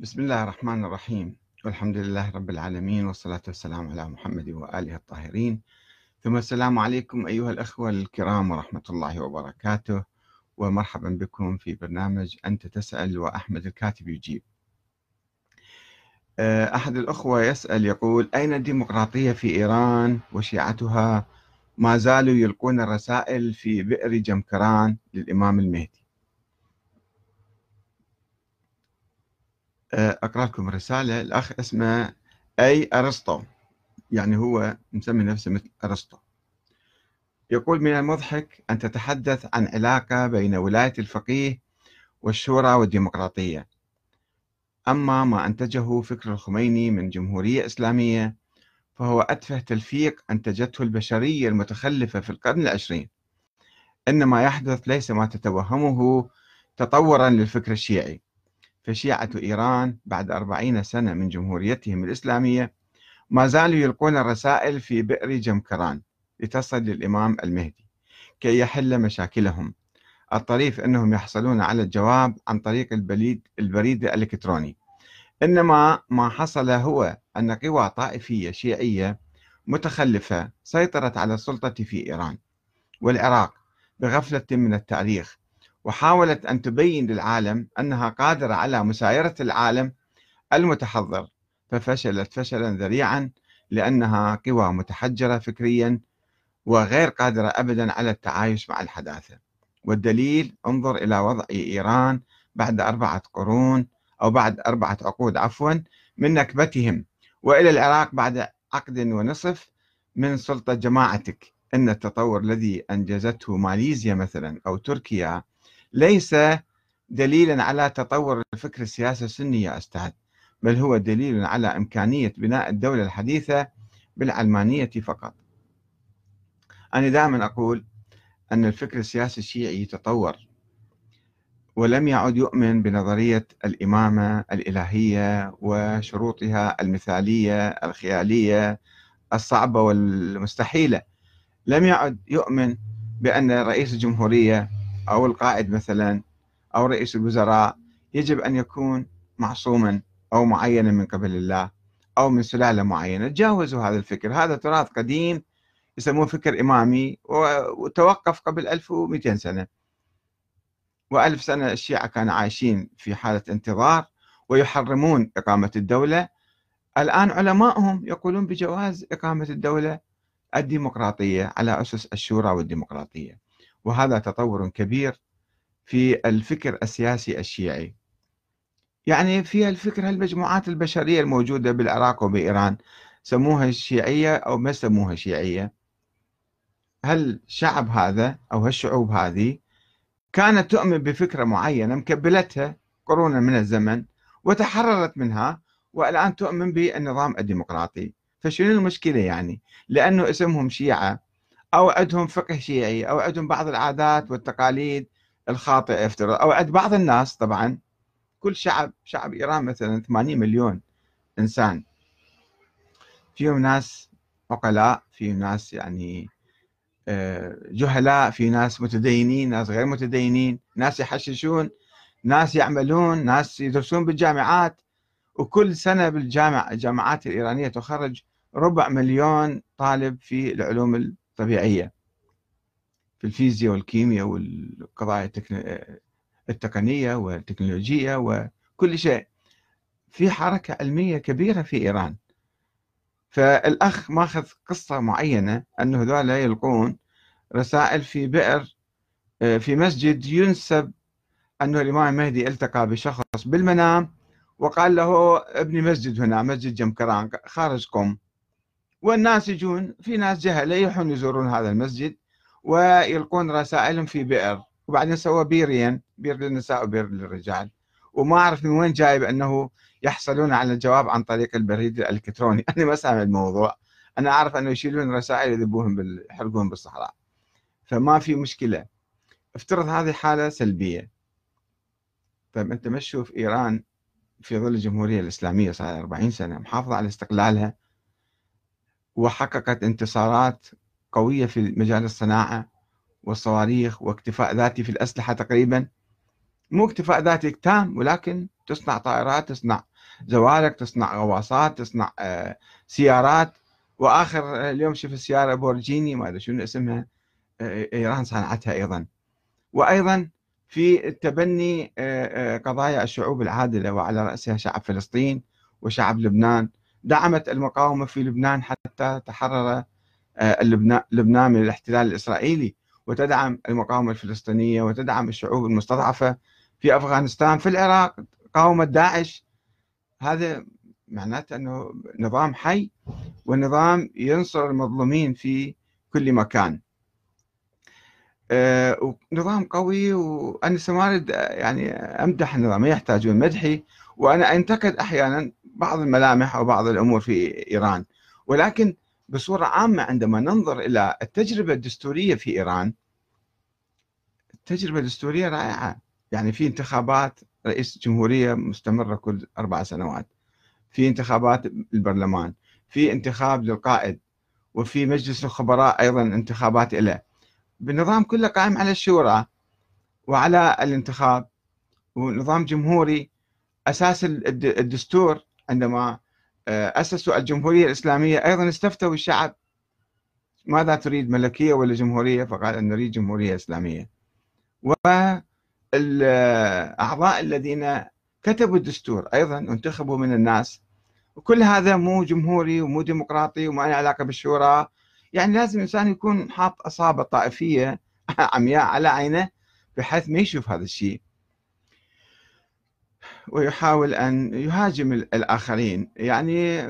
بسم الله الرحمن الرحيم. والحمد لله رب العالمين والصلاة والسلام على محمد وآله الطاهرين. ثم السلام عليكم أيها الأخوة الكرام ورحمة الله وبركاته. ومرحبا بكم في برنامج أنت تسأل وأحمد الكاتب يجيب. آه، أحد الأخوة يسأل يقول أين الديمقراطية في إيران وشيعتها؟ ما زالوا يلقون الرسائل في بئر جمكران للإمام المهدي. آه، أقرأ لكم رسالة. الأخ اسمه أي أرسطو. يعني هو مسمي نفسه مثل أرسطو. يقول من المضحك أن تتحدث عن علاقة بين ولاية الفقيه والشورى والديمقراطية. أما ما أنتجه فكر الخميني من جمهورية إسلامية فهو أتفه تلفيق أنتجته البشرية المتخلفة في القرن العشرين. ان ما يحدث ليس ما تتوهمه تطورا للفكر الشيعي. فشيعة إيران بعد أربعين سنة من جمهوريتهم الإسلامية ما زالوا يلقون الرسائل في بئر جمكران لتصل للإمام المهدي كي يحل مشاكلهم. الطريف أنهم يحصلون على الجواب عن طريق البريد, البريد الإلكتروني. إنما ما حصل هو أن قوى طائفية شيعية متخلفة سيطرت على السلطة في إيران والعراق بغفلة من التاريخ وحاولت أن تبين للعالم أنها قادرة على مسايرة العالم المتحضر ففشلت فشلا ذريعا لأنها قوى متحجرة فكريا وغير قادرة أبدا على التعايش مع الحداثة. والدليل انظر إلى وضع إيران بعد أربعة قرون أو بعد أربعة عقود عفوا من نكبتهم وإلى العراق بعد عقد ونصف من سلطة جماعتك. أن التطور الذي أنجزته ماليزيا مثلا أو تركيا ليس دليلا على تطور الفكر السياسي السني يا أستاذ بل هو دليل على إمكانية بناء الدولة الحديثة بالعلمانية فقط. أنا دائما أقول أن الفكر السياسي الشيعي تطور ولم يعد يؤمن بنظرية الإمامة الإلهية وشروطها المثالية الخيالية الصعبة والمستحيلة. لم يعد يؤمن بأن رئيس الجمهورية أو القائد مثلا أو رئيس الوزراء يجب أن يكون معصوما أو معينا من قبل الله أو من سلالة معينة. تجاوزوا هذا الفكر. هذا تراث قديم يسموه فكر إمامي وتوقف قبل 1200 سنة. وألف سنة الشيعة كانوا عايشين في حالة انتظار ويحرمون إقامة الدولة. الآن علمائهم يقولون بجواز إقامة الدولة الديمقراطية على أسس الشورى والديمقراطية. وهذا تطور كبير في الفكر السياسي الشيعي. يعني في الفكر المجموعات البشرية الموجودة بالعراق وبإيران سموها الشيعية أو ما سموها شيعية. هل الشعب هذا أو هالشعوب هذه كانت تؤمن بفكرة معينة مكبلتها قرونا من الزمن وتحررت منها والآن تؤمن بالنظام الديمقراطي؟ فشنو المشكلة يعني؟ لأنه اسمهم شيعة أو عندهم فقه شيعي أو عندهم بعض العادات والتقاليد الخاطئة افترض أو عند بعض الناس طبعا كل شعب شعب إيران مثلا 80 مليون إنسان. فيهم ناس عقلاء فيهم ناس يعني آه، جهلاء في ناس متدينين ناس غير متدينين ناس يحششون ناس يعملون ناس يدرسون بالجامعات. وكل سنة بالجامعة الجامعات الإيرانية تخرج ربع مليون طالب في العلوم الطبيعية في الفيزياء والكيمياء والقضايا التقنية والتكنولوجية وكل شيء. في حركة علمية كبيرة في إيران. فالأخ ماخذ قصة معينة أنه هذول يلقون رسائل في بئر آه، في مسجد ينسب أنه الإمام المهدي التقى بشخص بالمنام وقال له ابني مسجد هنا مسجد جمكران خارج قم والناس يجون في ناس جهلة يروحون يزورون هذا المسجد ويلقون رسائلهم في بئر وبعدين سوى بيرين بير للنساء وبير للرجال. وما أعرف من وين جايب أنه يحصلون على الجواب عن طريق البريد الإلكتروني. أنا ما سامع الموضوع. أنا أعرف أنه يشيلون رسائل يذبوهم بال... يحرقون بالصحراء. فما في مشكلة. افترض هذه حالة سلبية. طيب أنت ما تشوف إيران في ظل الجمهورية الإسلامية صار 40 سنة محافظة على استقلالها وحققت انتصارات قوية في مجال الصناعة والصواريخ واكتفاء ذاتي في الأسلحة تقريبا. مو اكتفاء ذاتي تام ولكن تصنع طائرات تصنع زوارق تصنع غواصات تصنع آه، سيارات. وآخر اليوم شوف السياره بورجيني ما أدري شنو اسمها آه، إيران صنعتها أيضا. وأيضا في تبني قضايا الشعوب العادلة وعلى رأسها شعب فلسطين وشعب لبنان دعمت المقاومة في لبنان حتى تحرر لبنان من الاحتلال الإسرائيلي وتدعم المقاومة الفلسطينية وتدعم الشعوب المستضعفة في أفغانستان. في العراق قاومت داعش. هذا معناته أنه نظام حي والنظام ينصر المظلومين في كل مكان. آه نظام قوي وأنا ما اريد يعني أمدح النظام ما يحتاجون مدحي. وأنا أنتقد أحيانا بعض الملامح أو بعض الأمور في إيران. ولكن بصورة عامة عندما ننظر إلى التجربة الدستورية في إيران التجربة الدستورية رائعة. يعني في انتخابات رئيس جمهورية مستمرة كل أربع سنوات في انتخابات البرلمان في انتخاب للقائد وفي مجلس الخبراء أيضا انتخابات له بالنظام كله قائم على الشورى وعلى الانتخاب ونظام جمهوري أساس الدستور عندما آه، أسسوا الجمهورية الإسلامية أيضا استفتوا الشعب. ماذا تريد ملكية ولا جمهورية؟ فقال نريد جمهورية إسلامية. و الأعضاء الذين كتبوا الدستور أيضا انتخبوا من الناس. وكل هذا مو جمهوري ومو ديمقراطي وما له علاقة بالشورى. يعني لازم الإنسان يكون حاط أصابة طائفية عمياء على عينه بحيث ما يشوف هذا الشيء. ويحاول أن يهاجم الآخرين. يعني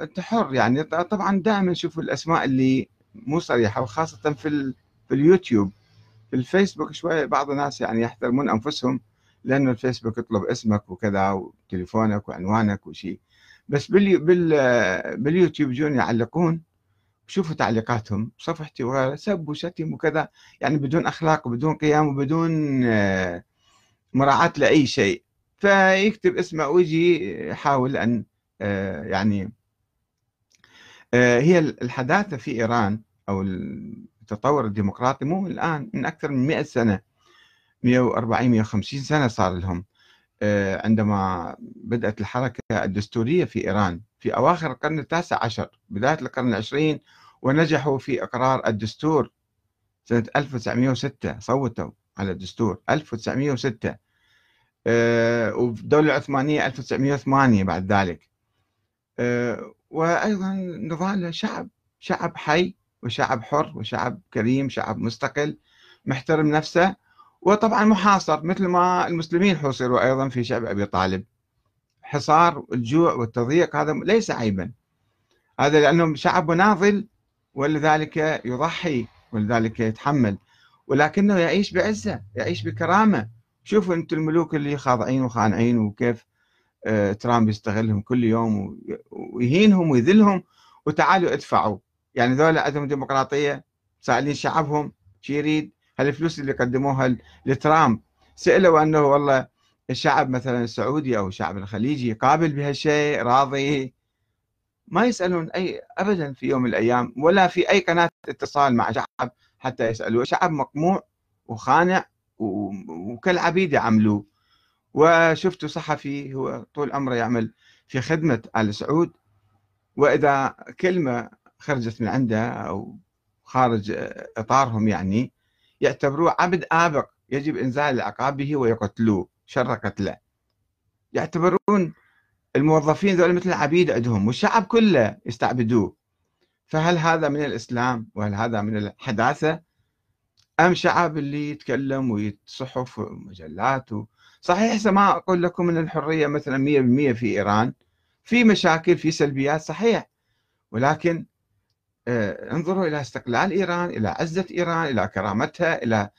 أنت حر يعني. طبعا دائما نشوف الأسماء اللي مو صريحة وخاصة في, في اليوتيوب. في الفيسبوك شوية بعض الناس يعني يحترمون أنفسهم لأنه الفيسبوك يطلب اسمك وكذا وتليفونك وعنوانك وشيء بس بال بال باليوتيوب يجون يعلقون. شوفوا تعليقاتهم صفحتي وغيره سب وشتم وكذا. يعني بدون أخلاق وبدون قيام وبدون آه، مراعاة لأي شيء. فيكتب اسمه ويجي يحاول أن آه، يعني آه، هي الحداثة في إيران أو التطور الديمقراطي مو الآن من أكثر من 100 سنة 140 150 سنة صار لهم. آه، عندما بدأت الحركة الدستورية في إيران في أواخر القرن التاسع عشر بداية القرن العشرين ونجحوا في إقرار الدستور سنة 1906 صوتوا على الدستور 1906 آه، والدولة العثمانية 1908 بعد ذلك. آه، وأيضا نضال شعب شعب حي وشعب حر وشعب كريم شعب مستقل محترم نفسه وطبعا محاصر مثل ما المسلمين حوصروا أيضا في شعب أبي طالب. حصار الجوع والتضييق هذا ليس عيبا. هذا لأنه شعب مناضل ولذلك يضحي ولذلك يتحمل ولكنه يعيش بعزة يعيش بكرامة. شوفوا أنتم الملوك اللي خاضعين وخانعين وكيف آه، ترامب يستغلهم كل يوم ويهينهم ويذلهم وتعالوا ادفعوا. يعني ذولا عندهم ديمقراطية سائلين شعبهم شو يريد؟ هالفلوس اللي قدموها لترامب سألوا أنه والله الشعب مثلا السعودي أو الشعب الخليجي قابل بهالشيء؟ راضي؟ ما يسألون اي ابدا في يوم من الأيام ولا في أي قناة اتصال مع شعب حتى يسألوا. شعب مقموع وخانع وكالعبيد يعملوه. وشفتوا صحفي هو طول عمره يعمل في خدمة آل سعود. وإذا كلمة خرجت من عنده أو خارج إطارهم يعني يعتبروه عبد آبق يجب إنزال العقاب به ويقتلوه شر قتله يعتبرون الموظفين ذول مثل العبيد عندهم والشعب كله يستعبدوه. فهل هذا من الإسلام؟ وهل هذا من الحداثة؟ أم شعب اللي يتكلم ويتصحف ومجلات صحيح ما أقول لكم أن الحرية مثلا 100% في إيران. في مشاكل في سلبيات صحيح. ولكن آه، انظروا إلى استقلال إيران إلى عزة إيران إلى كرامتها إلى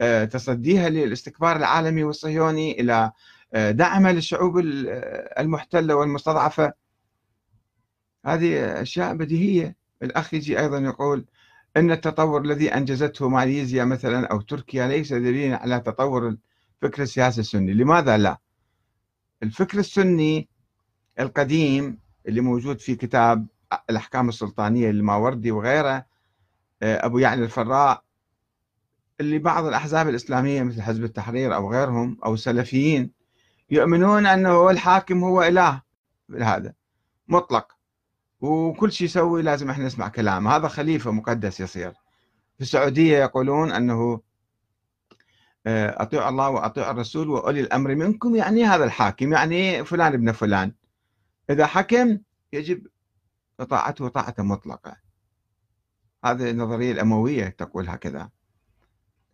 آه، تصديها للاستكبار العالمي والصهيوني إلى آه، دعمها للشعوب المحتلة والمستضعفة. هذه أشياء بديهية. الأخ يجي أيضا يقول أن التطور الذي أنجزته ماليزيا مثلا أو تركيا ليس دليلا على تطور الفكر السياسي السني. لماذا لا؟ الفكر السني القديم اللي موجود في كتاب الأحكام السلطانية للماوردي وغيره آه، أبو يعلى الفراء اللي بعض الأحزاب الإسلامية مثل حزب التحرير أو غيرهم أو السلفيين يؤمنون أنه الحاكم هو إله. هذا مطلق. وكل شيء يسوي لازم إحنا نسمع كلامه. هذا خليفة مقدس يصير. في السعودية يقولون أنه آه، أطيع الله وأطيع الرسول وأولي الأمر منكم. يعني هذا الحاكم. يعني فلان ابن فلان. إذا حكم يجب طاعته طاعة مطلقة. هذه النظرية الأموية تقول هكذا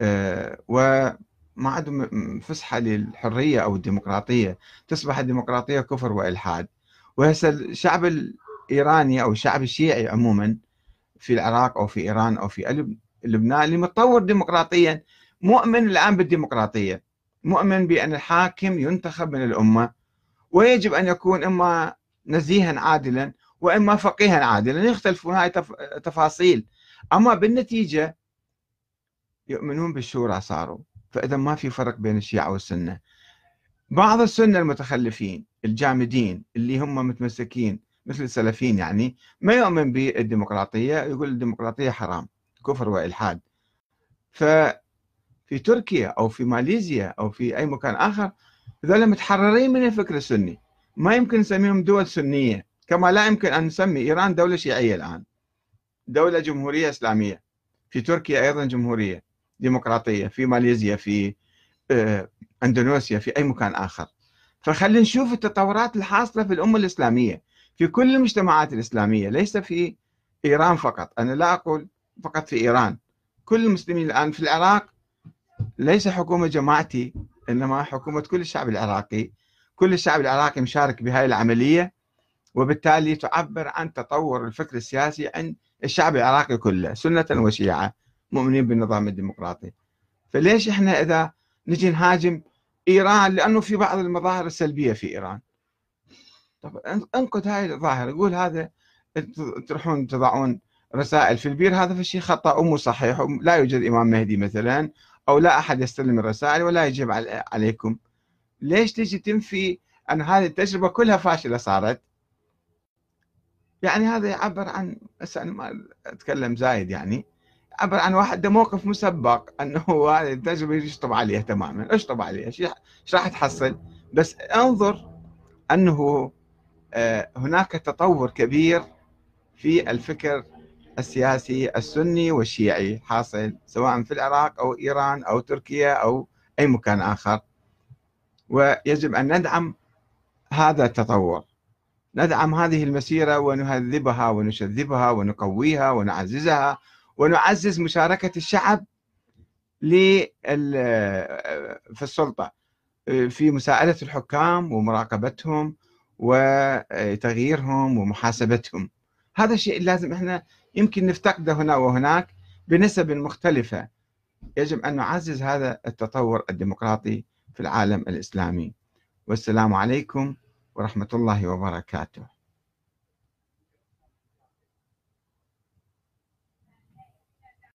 آه، وما عندهم فسحة للحرية أو الديمقراطية. تصبح الديمقراطية كفر وإلحاد. وهسه الشعب الإيراني أو الشعب الشيعي عموما في العراق أو في إيران أو في لبنان اللي متطور ديمقراطيا مؤمن الآن بالديمقراطية مؤمن بأن الحاكم ينتخب من الأمة ويجب أن يكون إما نزيها عادلا وإما فقيها عادلا يختلفون هاي تفاصيل. أما بالنتيجة يؤمنون بالشورى صاروا فإذا ما في فرق بين الشيعة والسنة. بعض السنة المتخلفين الجامدين اللي هم متمسكين مثل السلفيين يعني ما يؤمن بالديمقراطية يقول الديمقراطية حرام كفر وإلحاد. ففي تركيا أو في ماليزيا أو في أي مكان آخر ذولا متحررين من الفكر السني. ما يمكن نسميهم دول سنية كما لا يمكن أن نسمي إيران دولة شيعية الآن. دولة جمهورية إسلامية. في تركيا أيضا جمهورية ديمقراطية في ماليزيا في آه، أندونيسيا في أي مكان آخر. فخلينا نشوف التطورات الحاصلة في الأمة الإسلامية. في كل المجتمعات الإسلامية ليس في إيران فقط. أنا لا أقول فقط في إيران. كل المسلمين الآن في العراق ليس حكومة جماعتي إنما حكومة كل الشعب العراقي. كل الشعب العراقي مشارك بهذه العملية وبالتالي تعبر عن تطور الفكر السياسي عند الشعب العراقي كله سنة وشيعة مؤمنين بالنظام الديمقراطي. فليش إحنا إذا نجي نهاجم إيران؟ لأنه في بعض المظاهر السلبية في إيران. طب انقد هاي الظاهره يقول هذا تروحون تضعون رسائل في البير هذا في شيء خطأ ومو صحيح لا يوجد إمام مهدي مثلا أو لا أحد يستلم الرسائل ولا يجيب عليكم. ليش تجي تنفي أن هذه التجربة كلها فاشلة صارت؟ يعني هذا يعبر عن بس أنا ما أتكلم زايد يعني عبر عن واحد ده موقف مسبق أنه هذه التجربة يشطب عليها تماما. اشطب عليها إيش راح تحصل. بس انظر أنه هناك تطور كبير في الفكر السياسي السني والشيعي حاصل سواء في العراق أو إيران أو تركيا أو أي مكان آخر. ويجب أن ندعم هذا التطور. ندعم هذه المسيرة ونهذبها ونشذبها ونقويها ونعززها ونعزز مشاركة الشعب في السلطة في مساعدة الحكام ومراقبتهم وتغييرهم ومحاسبتهم. هذا الشيء لازم إحنا يمكن نفتقده هنا وهناك بنسب مختلفة. يجب أن نعزز هذا التطور الديمقراطي في العالم الإسلامي. والسلام عليكم ورحمة الله وبركاته.